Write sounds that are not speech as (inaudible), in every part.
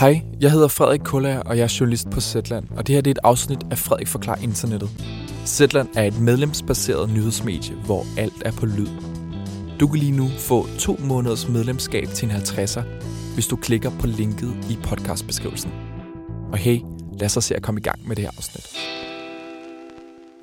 Hej, jeg hedder Frederik Kullager, og jeg er journalist på Zetland, og det her det er et afsnit af Frederik Forklar Internettet. Zetland er et medlemsbaseret nyhedsmedie, hvor alt er på lyd. Du kan lige nu få to måneders medlemskab til en 50'er, hvis du klikker på linket i podcastbeskrivelsen. Og hey, lad os så se at komme i gang med det her afsnit.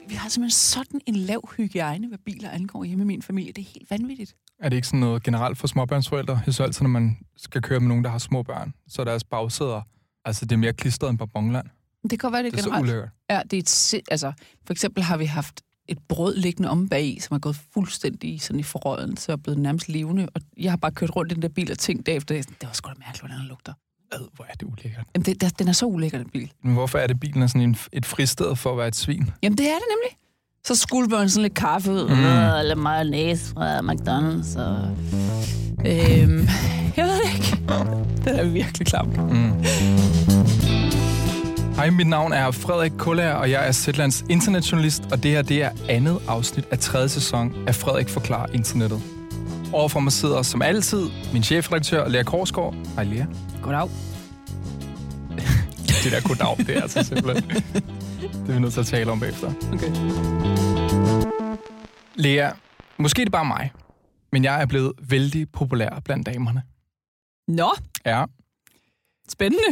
Vi har simpelthen sådan en lav hygiejne, hvad biler angår hjemme i min familie. Det er helt vanvittigt. Er det ikke sådan noget generelt for småbørnsforældre? Jeg synes altid, når man skal køre med nogen, der har små børn, så er deres bagsæder, altså det er mere klistret end på Bongland. Det kan være, det, Det er så generelt. ulækkert. Ja, det er et, sind- altså, for eksempel har vi haft et brød liggende om bag i, som er gået fuldstændig sådan i forråden, så er blevet nærmest levende. Og jeg har bare kørt rundt i den der bil og tænkt bagefter, det var sgu da mærkeligt, hvordan den lugter. Ad, hvor er det ulækkert. Jamen, det, der, den er så ulækker, den bil. Men hvorfor er det, bilen er sådan en, et fristed for at være et svin? Jamen, det er det nemlig. Så skulle man sådan lidt kaffe ud, Mm. mm. eller mayonnaise fra McDonald's, og... Øhm, jeg ved (laughs) det ikke. Den er virkelig klam. Mm. Hej, mit navn er Frederik Kullager, og jeg er Zetlands internetjournalist, og det her det er andet afsnit af tredje sæson af Frederik Forklar Internettet. Overfor mig sidder som altid min chefredaktør, Lea Korsgaard. Hej, Lea. Goddag. (laughs) Det der goddag, det er altså simpelthen... (laughs) Det er vi nødt til at tale om bagefter. Okay. Lea, måske er det bare mig, men jeg er blevet vældig populær blandt damerne. Nå, Ja, spændende.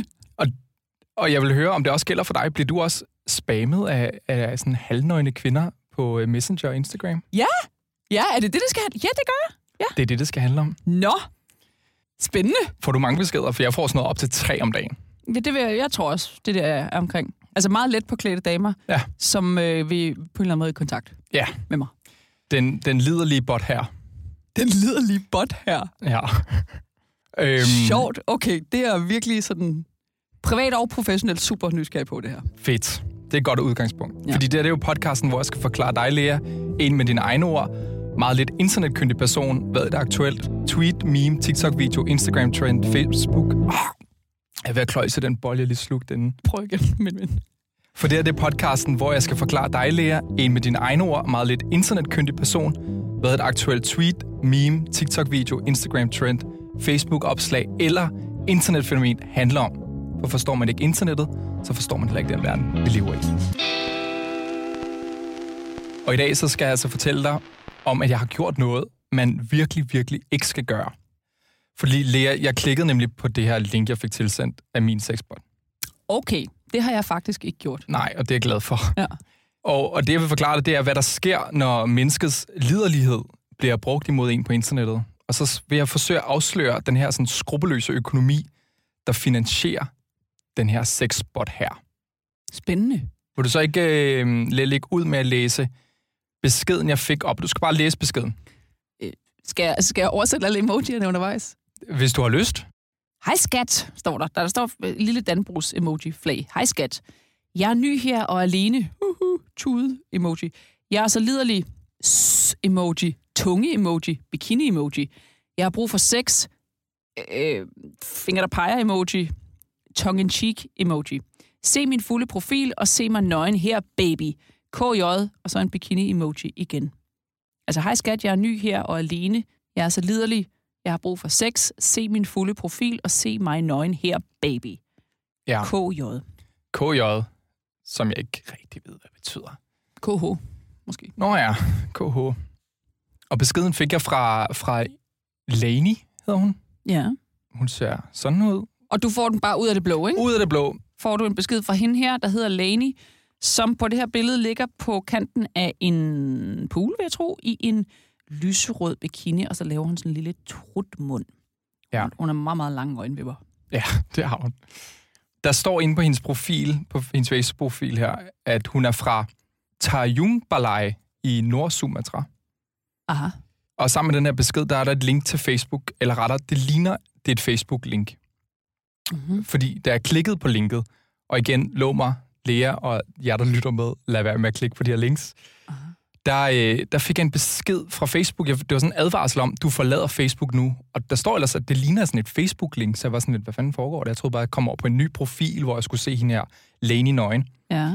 og jeg vil høre, om det også gælder for dig. Bliver du også spammet af, af sådan halvnøgne kvinder på øh, Messenger og Instagram? Ja, er det det, det skal have? Ja, det gør jeg. Det er det, det skal handle om. Nå, spændende. Får du mange beskeder? For jeg får sådan noget op til tre om dagen. Ja, det vil jeg, jeg tror også, det der er omkring. Altså meget let på klædte damer, Ja. som øh, vi på en eller anden måde i kontakt Ja. med mig. Den, den liderlige bot her. Den lider lige bot her. Ja. (laughs) øhm, Sjovt. Okay, det er virkelig sådan privat og professionelt super nysgerrig på det her. Fedt. Det er et godt udgangspunkt. Ja. Fordi det, her, det er jo podcasten, hvor jeg skal forklare dig, Lea, en med dine egne ord, meget lidt internetkyndig person, hvad er det aktuelt? Tweet, meme, TikTok-video, Instagram-trend, Facebook. Ah, jeg er ved at kløjse den bold, jeg lige slugte inden. Prøv igen, min ven. For det er det podcasten, hvor jeg skal forklare dig, Lea, en med dine egne ord, meget lidt internetkyndig person, hvad et aktuelt tweet, meme, TikTok-video, Instagram-trend, Facebook-opslag eller internetfænomen handler om. For forstår man ikke internettet, så forstår man heller ikke den verden, vi lever i. Og i dag så skal jeg altså fortælle dig om, at jeg har gjort noget, man virkelig, virkelig ikke skal gøre. Fordi Lea, jeg klikkede nemlig på det her link, jeg fik tilsendt af min sexbot. Okay, det har jeg faktisk ikke gjort. Nej, og det er jeg glad for. Ja. Og, og det, jeg vil forklare dig, det er, hvad der sker, når menneskets liderlighed bliver brugt imod en på internettet. Og så vil jeg forsøge at afsløre den her sådan, skrupelløse økonomi, der finansierer den her sexbot her. Spændende. Vil du så ikke øh, lægge ud med at læse beskeden, jeg fik op? Du skal bare læse beskeden, Skal jeg, skal jeg oversætte alle emojierne undervejs? hvis du har lyst. Hej skat, står der. Der, står et lille Danbrugs emoji flag. Hej skat. Jeg er ny her og alene. Uhu, tude emoji. Jeg er så liderlig. S emoji. Tunge emoji. Bikini emoji. Jeg har brug for sex. Øh, finger der peger emoji. Tongue in cheek emoji. Se min fulde profil og se mig nøgen her, baby. KJ, og så en bikini emoji igen. Altså, hej skat, jeg er ny her og alene. Jeg er så liderlig. Jeg har brug for sex. Se min fulde profil og se mig nøgen her, baby. Ja, KJ. KJ, som jeg ikke rigtig ved, hvad betyder. KH, måske. Nå ja, KH. Og beskeden fik jeg fra, fra Laney, hedder hun. Ja. Hun ser sådan ud. Og du får den bare ud af det blå, ikke? Ud af det blå. Får du en besked fra hende her, der hedder Lani, som på det her billede ligger på kanten af en pool, vil jeg tro, i en lyserød bikini, og så laver hun sådan en lille trutmund. Ja. Hun har meget, meget lange øjenvipper. Ja, (laughs) det har hun. Der står inde på hendes profil, på hendes Facebook-profil her, at hun er fra Tarjungbalai i Nord-Sumatra. Aha. Og sammen med den her besked, der er der et link til Facebook, eller rettere, det ligner, det er et Facebook-link. Mm-hmm. Fordi da jeg klikkede på linket, og igen, lå mig, Lea og jer, der lytter med, lad være med at klikke på de her links, Aha. Der, øh, der fik jeg en besked fra Facebook. Jeg, det var sådan en advarsel om, du forlader Facebook nu. Og der står ellers, at det ligner sådan et Facebook-link, så jeg var sådan lidt, hvad fanden foregår der? Jeg troede bare, jeg kom over på en ny profil, hvor jeg skulle se hende her, Lane i nøgen. Ja.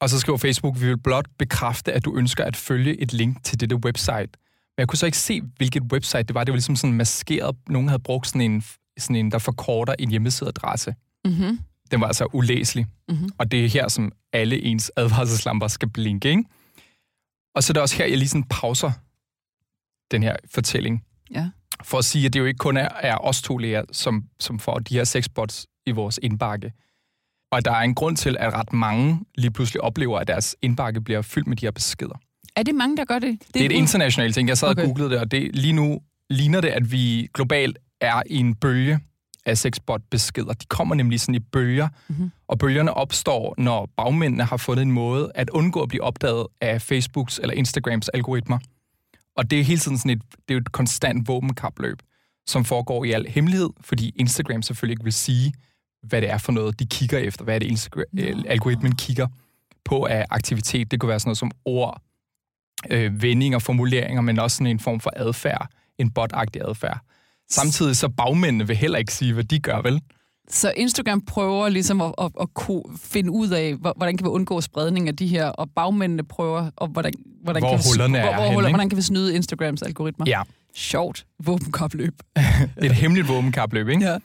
Og så skriver Facebook, vi vil blot bekræfte, at du ønsker at følge et link til dette website. Men jeg kunne så ikke se, hvilket website det var. Det var ligesom sådan maskeret. Nogen havde brugt sådan en, sådan en der forkorter en hjemmesideadresse. Mm-hmm. Den var altså ulæselig. Mhm. Og det er her, som alle ens advarselslamper skal blinke, ikke? Og så er det også her, jeg lige sådan pauser den her fortælling. Ja. For at sige, at det jo ikke kun er, er os to læger, som, som får de her sexbots i vores indbakke. Og der er en grund til, at ret mange lige pludselig oplever, at deres indbakke bliver fyldt med de her beskeder. Er det mange, der gør det? Det er et internationalt ting. Jeg sad. Okay. og googlede det, og det, lige nu ligner det, at vi globalt er i en bølge af sexbot-beskeder. De kommer nemlig sådan i bølger, Mhm. og bølgerne opstår, når bagmændene har fundet en måde at undgå at blive opdaget af Facebooks eller Instagrams algoritmer. Og det er hele tiden sådan et, det er et konstant våbenkapløb, som foregår i al hemmelighed, fordi Instagram selvfølgelig ikke vil sige, hvad det er for noget, de kigger efter, hvad er det, Instagram, Nå. algoritmen kigger på af aktivitet. Det kunne være sådan noget som ord, øh, vendinger, formuleringer, men også sådan en form for adfærd, en bot-agtig adfærd. Samtidig så bagmændene vil heller ikke sige, hvad de gør, vel? Så Instagram prøver ligesom at, at, at ko- finde ud af, hvor- hvordan kan vi undgå spredning af de her, og bagmændene prøver, og hvordan, hvordan, Hvor kan, vi, hullerne hvor, er hvor, huller, ikke? hvordan kan vi snyde Instagrams algoritmer? Ja, Sjovt. Våbenkopløb. (laughs) et hemmeligt våbenkapløb, ikke? Ja.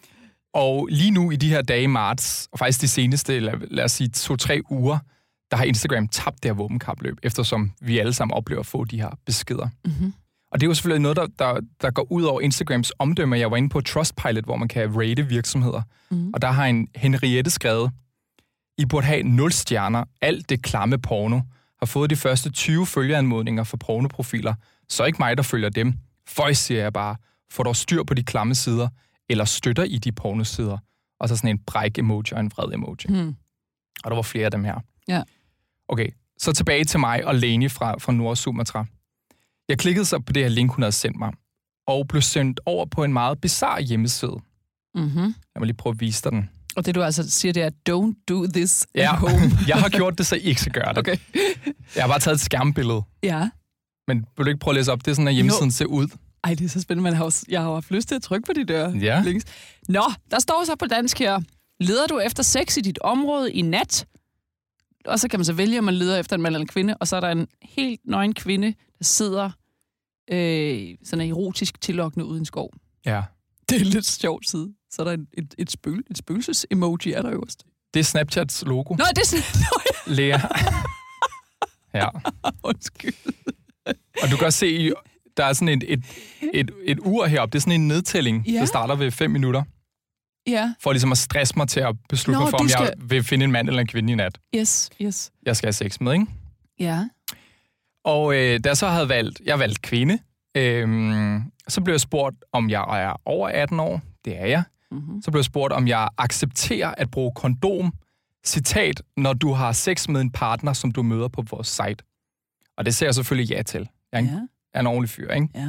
Og lige nu i de her dage i marts, og faktisk de seneste, lad, lad os sige, to-tre uger, der har Instagram tabt det her våbenkapløb, eftersom vi alle sammen oplever at få de her beskeder. Mm-hmm. Og det er jo selvfølgelig noget, der, der, der går ud over Instagrams omdømme. Jeg var inde på Trustpilot, hvor man kan rate virksomheder. Mhm. Og der har en Henriette skrevet, I burde have 0 stjerner. Alt det klamme porno. Har fået de første 20 følgeanmodninger for pornoprofiler. Så ikke mig, der følger dem. Føj, siger jeg bare. Får dog styr på de klamme sider. Eller støtter I de pornosider. Og så sådan en bræk-emoji og en vred emoji. Mm. Og der var flere af dem her. Ja. Okay, så tilbage til mig og Leni fra, fra Nord Sumatra. Jeg klikkede så på det her link, hun havde sendt mig, og blev sendt over på en meget bizarre hjemmeside. Mm-hmm. Lad mig lige prøve at vise dig den. Og det du altså siger, det er, don't do this at Ja, home. (laughs) jeg har gjort det, så I ikke skal gøre det. Okay. Jeg har bare taget et skærmbillede. Ja. Men vil du ikke prøve at læse op? Det er sådan, at hjemmesiden Jo. ser ud. Ej, det er så spændende. Man har også, jeg har jo haft lyst til at trykke på de der Ja. links. Nå, der står så på dansk her. Leder du efter sex i dit område i nat? Og så kan man så vælge, om man leder efter en mand eller en kvinde. Og så er der en helt nøgen kvinde, der sidder øh, sådan erotisk tillokkende ude i en skov. Ja. Det er en lidt sjov side. Så er der et, et, et, spøgel, et spøgelses-emoji er der øverst. Det er Snapchats logo. Nå, det er (laughs) Lea. (laughs) ja. undskyld. Og du kan også se, der er sådan et, et, et, et ur heroppe. Det er sådan en nedtælling, Ja. der starter ved 5 minutter. Ja, For ligesom at stresse mig til at beslutte Nå, mig for, om skal- jeg vil finde en mand eller en kvinde i nat. yes, yes. Jeg skal have sex med, ikke? Ja. Og øh, da jeg så havde valgt, jeg valgte kvinde, øh, så blev jeg spurgt, om jeg er over 18 år. Det er jeg. Mm-hmm. Så blev jeg spurgt, om jeg accepterer at bruge kondom, citat, når du har sex med en partner, som du møder på vores site. Og det ser jeg selvfølgelig ja til. Jeg er en, Ja, er en ordentlig fyr, ikke? ja.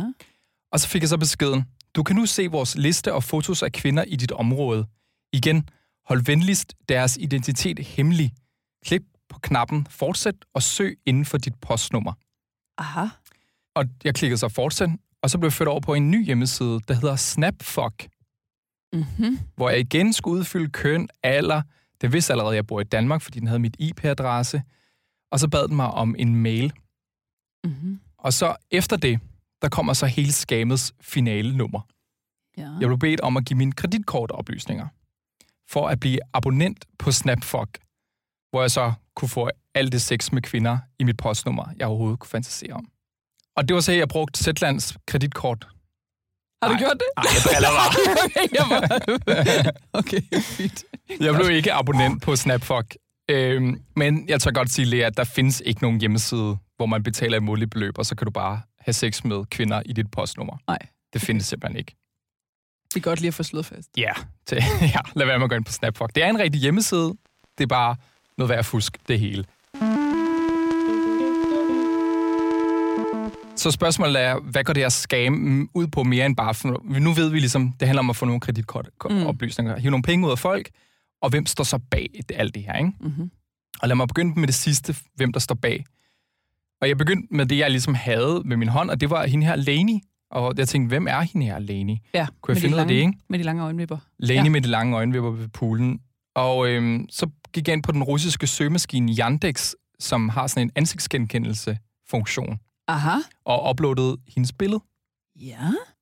Og så fik jeg så beskeden, du kan nu se vores liste og fotos af kvinder i dit område. Igen, hold venligst deres identitet hemmelig. Klik på knappen Fortsæt og søg inden for dit postnummer. Aha. Og jeg klikkede så Fortsæt, og så blev jeg ført over på en ny hjemmeside, der hedder Snapfuck, Mm-hmm. hvor jeg igen skulle udfylde køn, alder. Det vidste allerede, at jeg bor i Danmark, fordi den havde mit IP-adresse. Og så bad den mig om en mail. Mm-hmm. Og så efter det, der kommer så hele skamets finale nummer. Ja. Jeg blev bedt om at give mine kreditkortoplysninger for at blive abonnent på Snapfuck, hvor jeg så kunne få alt det sex med kvinder i mit postnummer, jeg overhovedet kunne fantasere om. Og det var så, at jeg brugte Zetlands kreditkort. Har du Nej. gjort det? Nej, (laughs) jeg driller bare. okay, fint. Jeg blev ikke abonnent på Snapfuck. Øhm, men jeg tør godt sige, Lea, at der findes ikke nogen hjemmeside, hvor man betaler et måligt beløb, og så kan du bare have sex med kvinder i dit postnummer. Nej. Det findes simpelthen ikke. Det er godt lige at få slået fast. Ja, til, (laughs) ja, lad være med at gå ind på Snapfuck. Det er en rigtig hjemmeside. Det er bare noget værd at fusk, det hele. Så spørgsmålet er, hvad går det her scam ud på mere end bare... For, nu ved vi ligesom, det handler om at få nogle kreditkortoplysninger, mm. hive nogle penge ud af folk, og hvem står så bag alt det her, ikke? Mm-hmm. Og lad mig begynde med det sidste, hvem der står bag. Og jeg begyndte med det, jeg ligesom havde med min hånd, og det var hende her, Leni. Og jeg tænkte, hvem er hende her, Leni? Ja, Kunne jeg de finde ud af lange, det, ikke? Med de lange øjenvipper. Leni Ja. med de lange øjenvipper ved poolen. Og øhm, så gik jeg ind på den russiske søgemaskine Yandex, som har sådan en ansigtsgenkendelse-funktion, Aha. og uploadede hendes billede. Ja.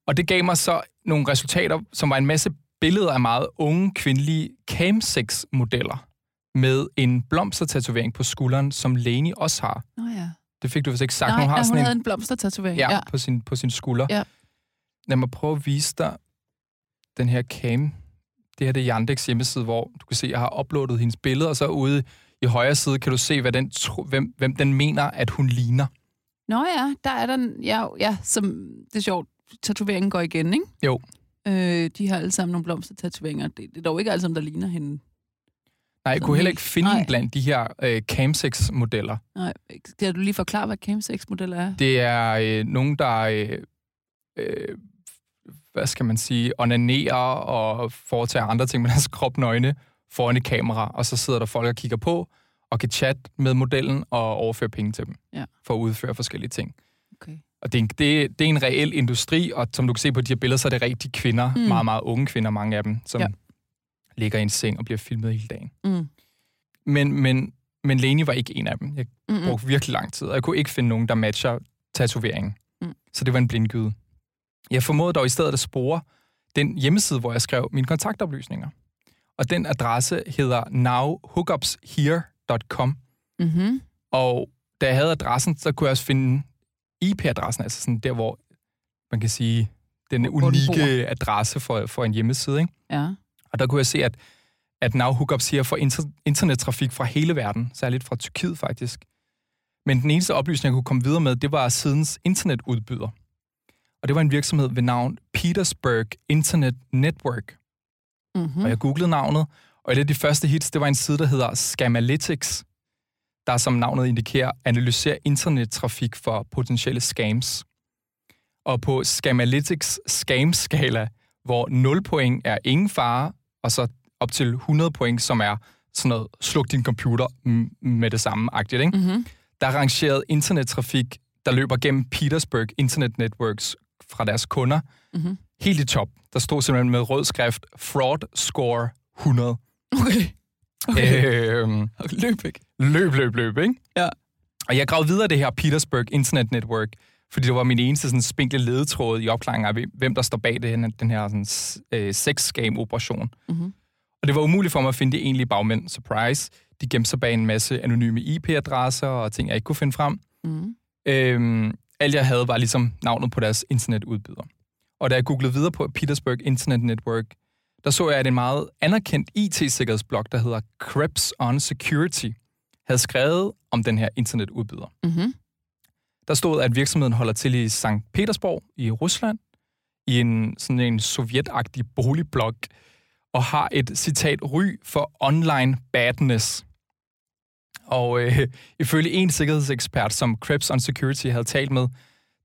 Og det gav mig så nogle resultater, som var en masse billeder af meget unge kvindelige camsex-modeller med en blomstertatovering på skulderen, som Leni også har. Nå ja. Det fik du vist ikke sagt. Nej, hun har ja, hun sådan havde en, en blomstertatovering. ja, Ja. ja. På, sin, på sin skulder. Ja. Lad mig prøve at vise dig den her cam. Det her det er Yandex hjemmeside, hvor du kan se, at jeg har uploadet hendes billede, og så ude i højre side kan du se, hvad den tro, hvem, hvem den mener, at hun ligner. Nå ja, der er den, ja, ja som, det er sjovt, tatoveringen går igen, ikke? Jo. Øh, de har alle sammen nogle blomstertatoveringer. Det, det er dog ikke alle sammen, der ligner hende. Nej, jeg kunne heller ikke finde nej. blandt de her øh, camsex-modeller. Nej, kan du lige forklare, hvad Camsex-modeller er? Det er øh, nogen, der, øh, øh, hvad skal man sige, onanerer og foretager andre ting med deres (laughs) krop nøgne foran et kamera, og så sidder der folk og kigger på, og kan chatte med modellen og overføre penge til dem, Ja. for at udføre forskellige ting. Okay. Og det er, en, det, det er en reel industri, og som du kan se på de her billeder, så er det rigtige kvinder, mm. meget, meget unge kvinder, mange af dem, som Ja. Ligger i en seng og bliver filmet hele dagen. Mm. Men, men, men Leni var ikke en af dem. Jeg Mm-mm. brugte virkelig lang tid, og jeg kunne ikke finde nogen, der matcher tatoveringen. Mm. Så det var en blindgyde. Jeg formåede dog i stedet at spore den hjemmeside, hvor jeg skrev mine kontaktoplysninger. Og den adresse hedder nowhookupshere.com. Mm-hmm. Og da jeg havde adressen, så kunne jeg også finde IP-adressen, altså sådan der, hvor man kan sige, den unikke adresse for, for en hjemmeside. Ikke? Ja. Og der kunne jeg se, at, at Now Hookups siger for inter, internettrafik fra hele verden, særligt fra Tyrkiet faktisk. Men den eneste oplysning, jeg kunne komme videre med, det var sidens internetudbyder. Og det var en virksomhed ved navn Petersburg Internet Network. Mm-hmm. Og jeg googlede navnet, og et af de første hits, det var en side, der hedder Scamalytics, der som navnet indikerer, analyserer internettrafik for potentielle scams. Og på Scamalytics scam-skala, hvor 0 point er ingen fare, og så op til 100 point, som er sådan noget, sluk din computer med det samme agtigt, ikke? Mm-hmm. der er rangeret internettrafik, der løber gennem Petersburg Internet Networks fra deres kunder, Mm-hmm. helt i top. Der stod simpelthen med rød skrift, fraud score 100. Okay. okay. Øhm, okay. Løb ikke. løb, løb, løb, ikke? Ja. Og jeg gravede videre det her Petersburg Internet Network, fordi det var min eneste sådan, spinkle ledetråd i opklaringen af, hvem der står bag det, den her sådan, øh, sex-game-operation. Mm-hmm. Og det var umuligt for mig at finde de egentlige bagmænd. Surprise. De gemte sig bag en masse anonyme IP-adresser og ting, jeg ikke kunne finde frem. Mm-hmm. Øhm, alt jeg havde var ligesom navnet på deres internetudbyder. Og da jeg googlede videre på Petersburg Internet Network, der så jeg, at en meget anerkendt IT-sikkerhedsblog, der hedder Krebs on Security, havde skrevet om den her internetudbyder. Mm-hmm. Der stod, at virksomheden holder til i St. Petersborg i Rusland, i en sådan en sovjetagtig boligblok, og har et citat ry for online badness. Og øh, ifølge en sikkerhedsekspert, som Krebs on Security havde talt med,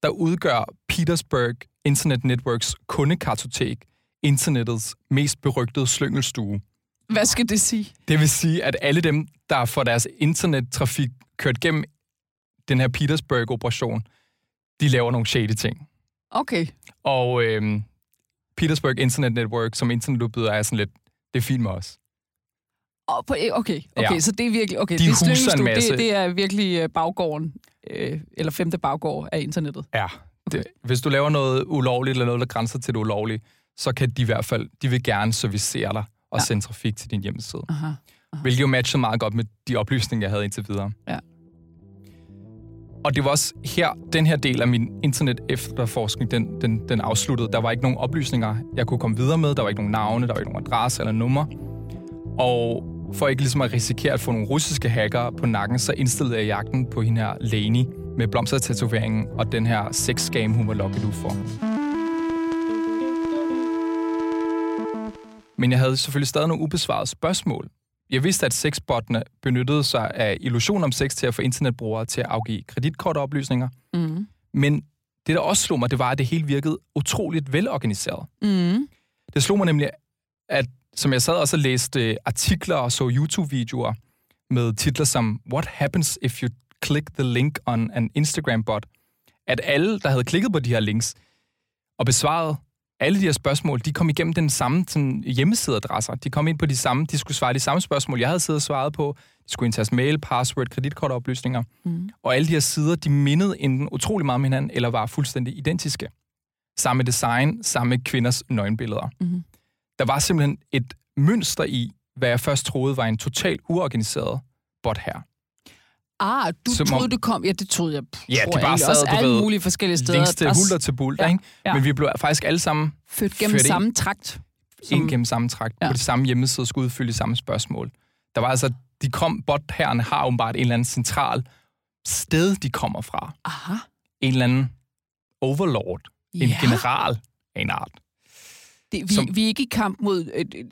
der udgør Petersburg Internet Networks kundekartotek internettets mest berygtede slyngelstue. Hvad skal det sige? Det vil sige, at alle dem, der får deres internettrafik kørt gennem den her Petersburg-operation, de laver nogle shady ting. Okay. Og øhm, Petersburg Internet Network som internetudbyder er sådan lidt, det er fint med os. På, okay, okay, Ja. så det er virkelig, okay, De det, er huser en masse. det, det er virkelig øh, baggården, øh, eller femte baggård af internettet. Ja. Det, hvis du laver noget ulovligt, eller noget, der grænser til det ulovlige, så kan de i hvert fald, de vil gerne servicere dig og Ja. sende trafik til din hjemmeside. Aha. Hvilket jo matcher meget godt med de oplysninger, jeg havde indtil videre. Ja. Og det var også her, den her del af min internet efterforskning, den, den, den afsluttede. Der var ikke nogen oplysninger, jeg kunne komme videre med. Der var ikke nogen navne, der var ikke nogen adresse eller nummer. Og for ikke ligesom at risikere at få nogle russiske hackere på nakken, så indstillede jeg jagten på hende her Leni med blomstertatoveringen og den her sex-scam, hun var lokket ud for. Men jeg havde selvfølgelig stadig nogle ubesvarede spørgsmål. Jeg vidste, at sexbottene benyttede sig af illusion om sex til at få internetbrugere til at afgive kreditkortoplysninger. Mm. Men det, der også slog mig, det var, at det hele virkede utroligt velorganiseret. Mm. Det slog mig nemlig, at som jeg sad og så læste øh, artikler og så YouTube-videoer med titler som What happens if you click the link on an Instagram bot? At alle, der havde klikket på de her links og besvaret alle de her spørgsmål, de kom igennem den samme sådan, hjemmesideadresser. De kom ind på de samme, de skulle svare de samme spørgsmål, jeg havde siddet og svaret på. De skulle indtaste mail, password, kreditkortoplysninger. Mm. Og alle de her sider, de mindede enten utrolig meget om hinanden, eller var fuldstændig identiske. Samme design, samme kvinders nøgenbilleder. Mhm. der var simpelthen et mønster i, hvad jeg først troede var en totalt uorganiseret bot her. Ah, du Som troede, om- det kom... Ja, det troede jeg. pff, Ja, jeg bare sad, også alle ved, mulige forskellige steder. Links til der hulter til bulter, Ja, ikke? ja. Men vi blev faktisk alle sammen Født gennem Ført ind. samme trakt. Som... ind gennem samme trakt Ja. på det samme hjemmeside og skulle udfylde de samme spørgsmål. Der var altså, de kom, bot-herrene har åbenbart en eller anden central sted, de kommer fra. Aha. En eller anden overlord. En Ja. general af en art. Det, vi, som- vi er ikke i kamp mod øh, øh,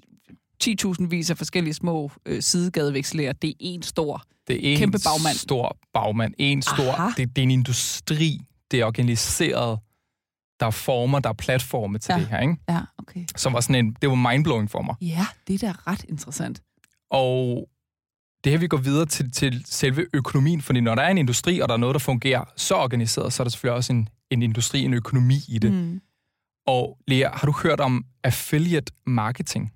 10.000 vis af forskellige små øh, sidegadevekslærer. Det er en stor. Det er en Kæmpe bagmand. stor bagmand. En stor, Aha. det, det er en industri. Det er organiseret. Der er former, der er platforme til Ja. det her, ikke? Ja, okay. Som var sådan en, det var mindblowing for mig. Ja, det er da ret interessant. Og det her, vi går videre til, til selve økonomien, fordi når der er en industri, og der er noget, der fungerer så organiseret, så er der selvfølgelig også en, en industri, en økonomi i det. Mm. Og Lea, har du hørt om affiliate marketing?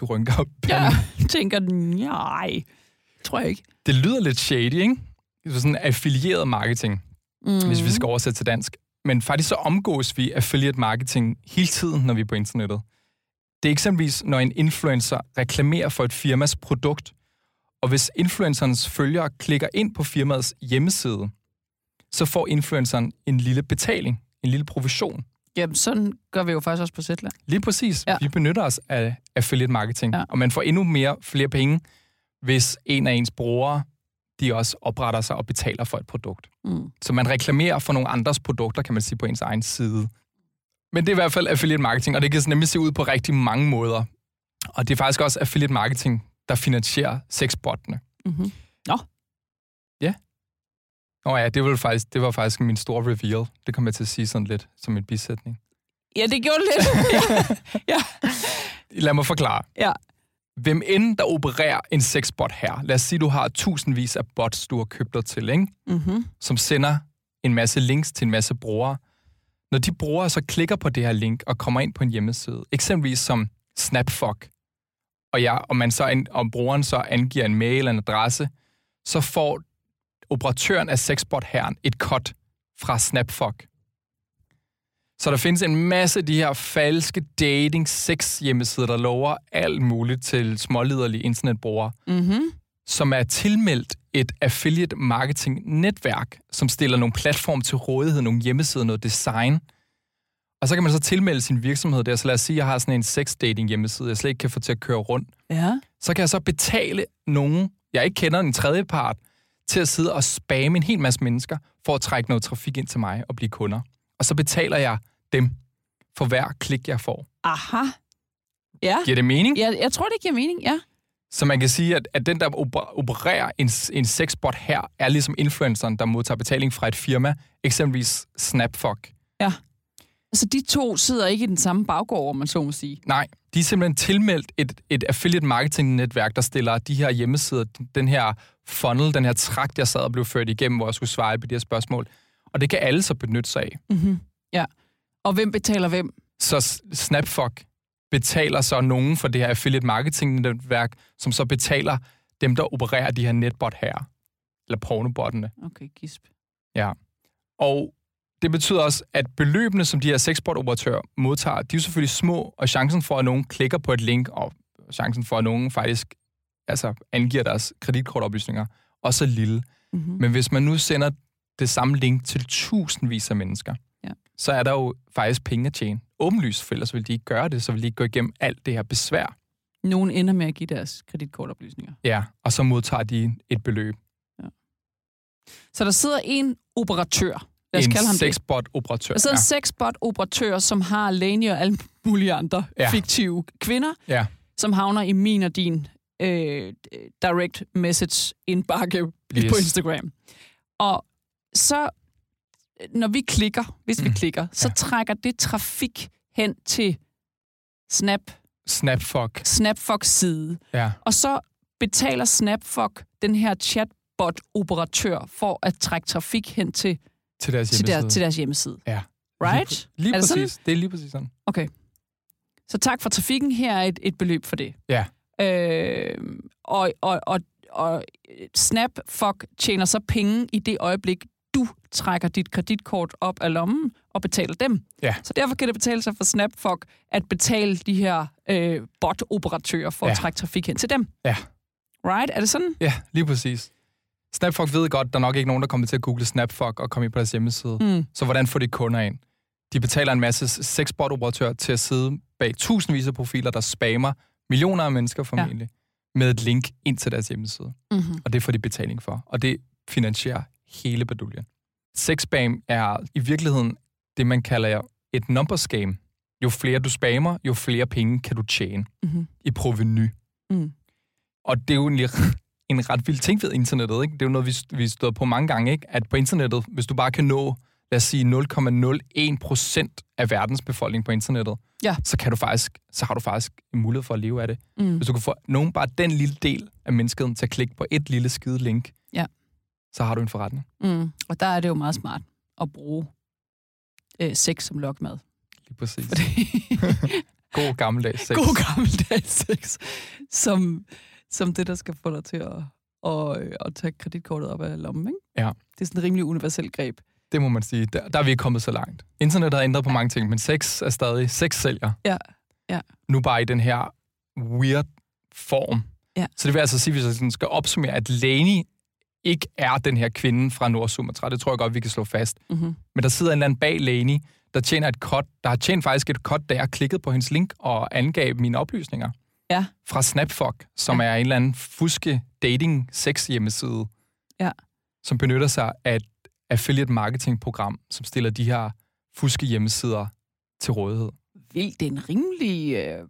Du rynker op. Ja, (laughs) tænker, nej, tror jeg ikke. Det lyder lidt shady, ikke? Det er sådan affilieret marketing, Mm. hvis vi skal oversætte til dansk. Men faktisk så omgås vi affiliate marketing hele tiden, når vi er på internettet. Det er eksempelvis, når en influencer reklamerer for et firmas produkt, og hvis influencerens følgere klikker ind på firmaets hjemmeside, så får influenceren en lille betaling, en lille provision. Jamen, sådan gør vi jo faktisk også på Zetland. Lige præcis. Ja. Vi benytter os af affiliate marketing, Ja. og man får endnu mere flere penge, hvis en af ens brugere, de også opretter sig og betaler for et produkt. Mm. Så man reklamerer for nogle andres produkter, kan man sige, på ens egen side. Men det er i hvert fald affiliate marketing, og det kan nemlig se ud på rigtig mange måder. Og det er faktisk også affiliate marketing, der finansierer sexbottene. Mm-hmm. Nå ja, det var, faktisk, det var faktisk min store reveal. Det kom jeg til at sige sådan lidt som en bisætning. Ja, det gjorde det lidt. (laughs) ja. Lad mig forklare. Ja. Hvem end der opererer en sexbot her, lad os sige, du har tusindvis af bots, du har købt dig til, ikke? Mm-hmm. som sender en masse links til en masse brugere. Når de brugere så klikker på det her link og kommer ind på en hjemmeside, eksempelvis som Snapfuck, og, ja, og, man så og brugeren så angiver en mail eller en adresse, så får operatøren af sexbot herren et cut fra Snapfuck. Så der findes en masse af de her falske dating sex hjemmesider, der lover alt muligt til småliderlige internetbrugere Mm-hmm. som er tilmeldt et affiliate marketing netværk, som stiller nogle platform til rådighed, nogle hjemmesider, noget design. Og så kan man så tilmelde sin virksomhed der. Så lad os sige, at jeg har sådan en sex dating hjemmeside, jeg slet ikke kan få til at køre rundt. Ja. Så kan jeg så betale nogen, jeg ikke kender, en tredje part, til at sidde og spamme en hel masse mennesker, for at trække noget trafik ind til mig og blive kunder. Og så betaler jeg dem for hver klik, jeg får. Aha. Ja. Giver det mening? ja. Jeg tror, det giver mening, ja. Så man kan sige, at, at den, der oper- opererer en, en sexbot her, er ligesom influenceren, der modtager betaling fra et firma, eksempelvis Snapfuck. Altså, de to sidder ikke i den samme baggård, om man så må sige. Nej, de er simpelthen tilmeldt et, et affiliate marketing netværk, der stiller de her hjemmesider, den her funnel, den her trakt, jeg sad og blev ført igennem, hvor jeg skulle svare på de her spørgsmål. Og det kan alle så benytte sig af. Mm-hmm. Ja. Og hvem betaler hvem? Så Snapfuck betaler så nogen for det her affiliate marketing netværk, som så betaler dem, der opererer de her netbot her, eller pornobottene. Okay, gisp. Ja. Og det betyder også, at beløbene, som de her sexbot-operatører modtager, de er selvfølgelig små, og chancen for, at nogen klikker på et link, og chancen for, at nogen faktisk altså, angiver deres kreditkortoplysninger, også er lille. Mm-hmm. Men hvis man nu sender det samme link til tusindvis af mennesker, Ja. så er der jo faktisk penge at tjene. Åbenlyst, for ellers vil de ikke gøre det, så vil de ikke gå igennem alt det her besvær. Nogen ender med at give deres kreditkortoplysninger. Ja, og så modtager de et beløb. Så der sidder en operatør. Lad os en kalde ham sexbot-operatør. Der sidder en sexbot-operatør, som har Lane og alle mulige andre ja. Ja. fiktive kvinder, Ja. som havner i min og din øh, direct message indbakke yes. På Instagram. Og så, når vi klikker, hvis mm. vi klikker, så Ja. trækker det trafik hen til Snap, Snapfuck. Snapfuck side. Ja. Og så betaler Snapfuck den her chatbot-operatør for at trække trafik hen til, Til deres til, hjemmeside. der, til deres hjemmeside. Ja. Right? Lige Er det præcis. sådan? Det er lige præcis sådan. Okay. Så tak for trafikken. Her er et, et beløb for det. Ja. Øh, og, og, og, og Snapfuck tjener så penge i det øjeblik, du trækker dit kreditkort op af lommen og betaler dem. Ja. Så derfor kan det betale sig for Snapfuck at betale de her øh, bot-operatører for ja. at trække trafik hen til dem. Ja. Right? Er det sådan? Ja, lige præcis. Snapfuck ved godt, der er nok ikke nogen, der kommer til at google Snapfuck og komme ind på deres hjemmeside. Mm. Så hvordan får de kunder ind? De betaler en masse sexbot-operatører til at sidde bag tusindvis af profiler, der spammer millioner af mennesker formentlig, ja. med et link ind til deres hjemmeside. Mm-hmm. Og det får de betaling for. Og det finansierer hele baduljen. Sexspam er i virkeligheden det, man kalder et numbers game. Jo flere du spammer, jo flere penge kan du tjene Mm-hmm. i proveny. Mm. Og det er jo egentlig en ret vild ting ved internettet. Ikke? Det er jo noget, vi, vi stået på mange gange, ikke? at på internettet, hvis du bare kan nå, lad os sige, 0,01 procent af verdens befolkning på internettet, Ja. så, kan du faktisk, så har du faktisk en mulighed for at leve af det. Mm. Hvis du kan få nogen, bare den lille del af mennesket til at klikke på et lille skide link, Ja. så har du en forretning. Mm. Og der er det jo meget smart at bruge øh, sex som lokmad. Lige præcis. Fordi (laughs) God gammeldags sex. god gammeldags sex, som, som det, der skal få dig til at, at, at tage kreditkortet op af lommen. Ikke? Ja. Det er sådan et rimelig universelt greb. Det må man sige. Der, der er vi ikke kommet så langt. Internet har ændret på mange ting, men sex er stadig sex sælger. Ja. Ja. Nu bare i den her weird form. Ja. Så det vil altså sige, hvis jeg sådan skal opsummere, at Lani ikke er den her kvinde fra Nordsumatra. Det tror jeg godt, vi kan slå fast. Mm-hmm. Men der sidder en eller anden bag Lani, der tjener et kort, der har tjent faktisk et kort, da jeg klikkede på hendes link og angav mine oplysninger. Ja. Fra Snapfuck, som ja. er en eller anden fuske dating sex hjemmeside. Ja. Som benytter sig af et affiliate marketing program, som stiller de her fuske hjemmesider til rådighed. Vildt, det er en rimelig øh,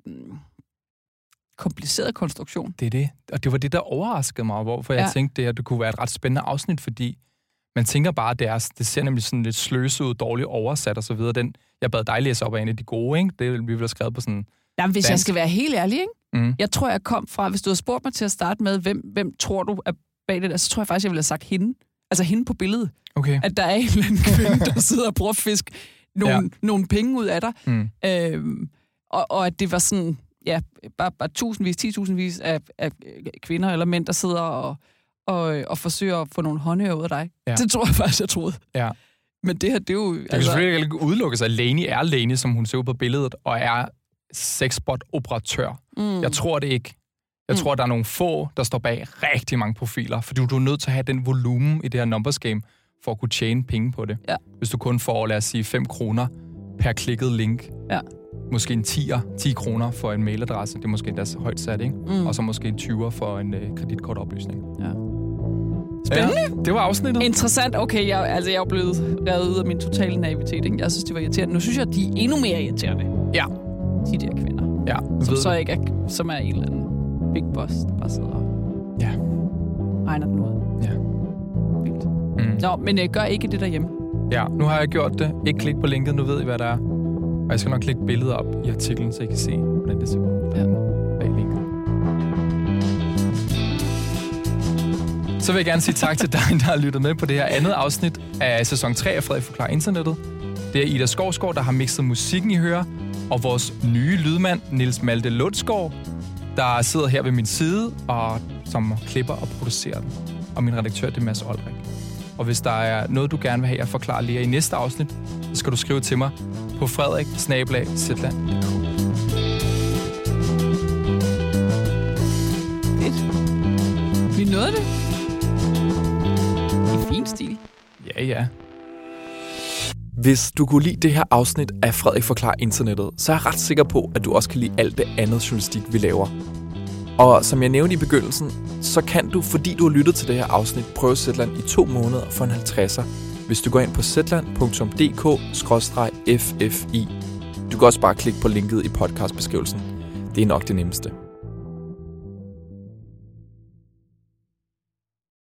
kompliceret konstruktion. Det er det. Og det var det, der overraskede mig, hvorfor jeg Ja. tænkte, det, at det kunne være et ret spændende afsnit, fordi man tænker bare, at det, er, det ser nemlig sådan lidt sløset ud, dårligt oversat videre. Den, jeg bad dig læse op af en af de gode, ikke? Det vi ville have skrevet på sådan... Jamen, hvis jeg Dansk. skal være helt ærlig, ikke? Mm. jeg tror, jeg kom fra, hvis du havde spurgt mig til at starte med, hvem, hvem tror du er bag det der, så tror jeg faktisk, jeg ville have sagt hende. Altså hende på billedet. Okay. At der er en eller anden (laughs) kvinde, der sidder og prøver at fiske nogle, ja. nogle penge ud af dig. Mm. Øhm, og, og at det var sådan, ja, bare, bare tusindvis, titusindvis af, af kvinder eller mænd, der sidder og, og, og forsøger at få nogle håndører ud af dig. Ja. Det tror jeg faktisk, jeg troede. Ja. Men det her, det er jo... Det kan altså, selvfølgelig ikke udelukkes, at Lani er Lani, som hun ser ud på billedet, og er sexbot-operatør. mm, Jeg tror det ikke. Jeg Mm. tror, der er nogle få, der står bag rigtig mange profiler, fordi du er nødt til at have den volumen i det her numbers game, for at kunne tjene penge på det. Ja. Hvis du kun får, lad os sige, 5 kroner per klikket link, Ja. måske en 10'er, 10 kroner for en mailadresse, det er måske endda så højt sat, ikke? mm. Og så måske en 20'er for en øh, kreditkortoplysning. Ja. Spændende. Ja, det var afsnittet. Interessant. Okay, jeg, altså, jeg er blevet revet ud af min totale naivitet. Ikke? Jeg synes, det var irriterende. Nu synes jeg, de er endnu mere irriterende. Ja. De der kvinder. Ja, Som ved så ikke er, som er en eller anden big boss, der bare sidder og Ja. regner den ud. Ja. Vildt. Mm. Nå, men øh, gør ikke det derhjemme. Ja, nu har jeg gjort det. Ikke klik på linket, nu ved I, hvad der er. Og jeg skal nok lægge billeder op i artiklen, så I kan se, hvordan det ser ud Ja. bag linket. Så vil jeg gerne sige tak til dig, der har lyttet med på det her andet afsnit af sæson 3 af Frederik Forklar Internettet. Det er Ida Skovsgaard, der har mixet musikken i hører, og vores nye lydmand, Nils Malte Lundsgaard, der sidder her ved min side, og som klipper og producerer den. Og min redaktør, det er Mads Olrik. Og hvis der er noget, du gerne vil have, jeg forklarer lige i næste afsnit, så skal du skrive til mig på frederik. Vi nåede det. I fin stil. Ja, ja. Hvis du kunne lide det her afsnit af Frederik Forklar Internettet, så er jeg ret sikker på, at du også kan lide alt det andet journalistik, vi laver. Og som jeg nævnte i begyndelsen, så kan du, fordi du har lyttet til det her afsnit, prøve Zetland i to måneder for en 50'er, hvis du går ind på zetland.dk-ffi. Du kan også bare klikke på linket i podcastbeskrivelsen. Det er nok det nemmeste.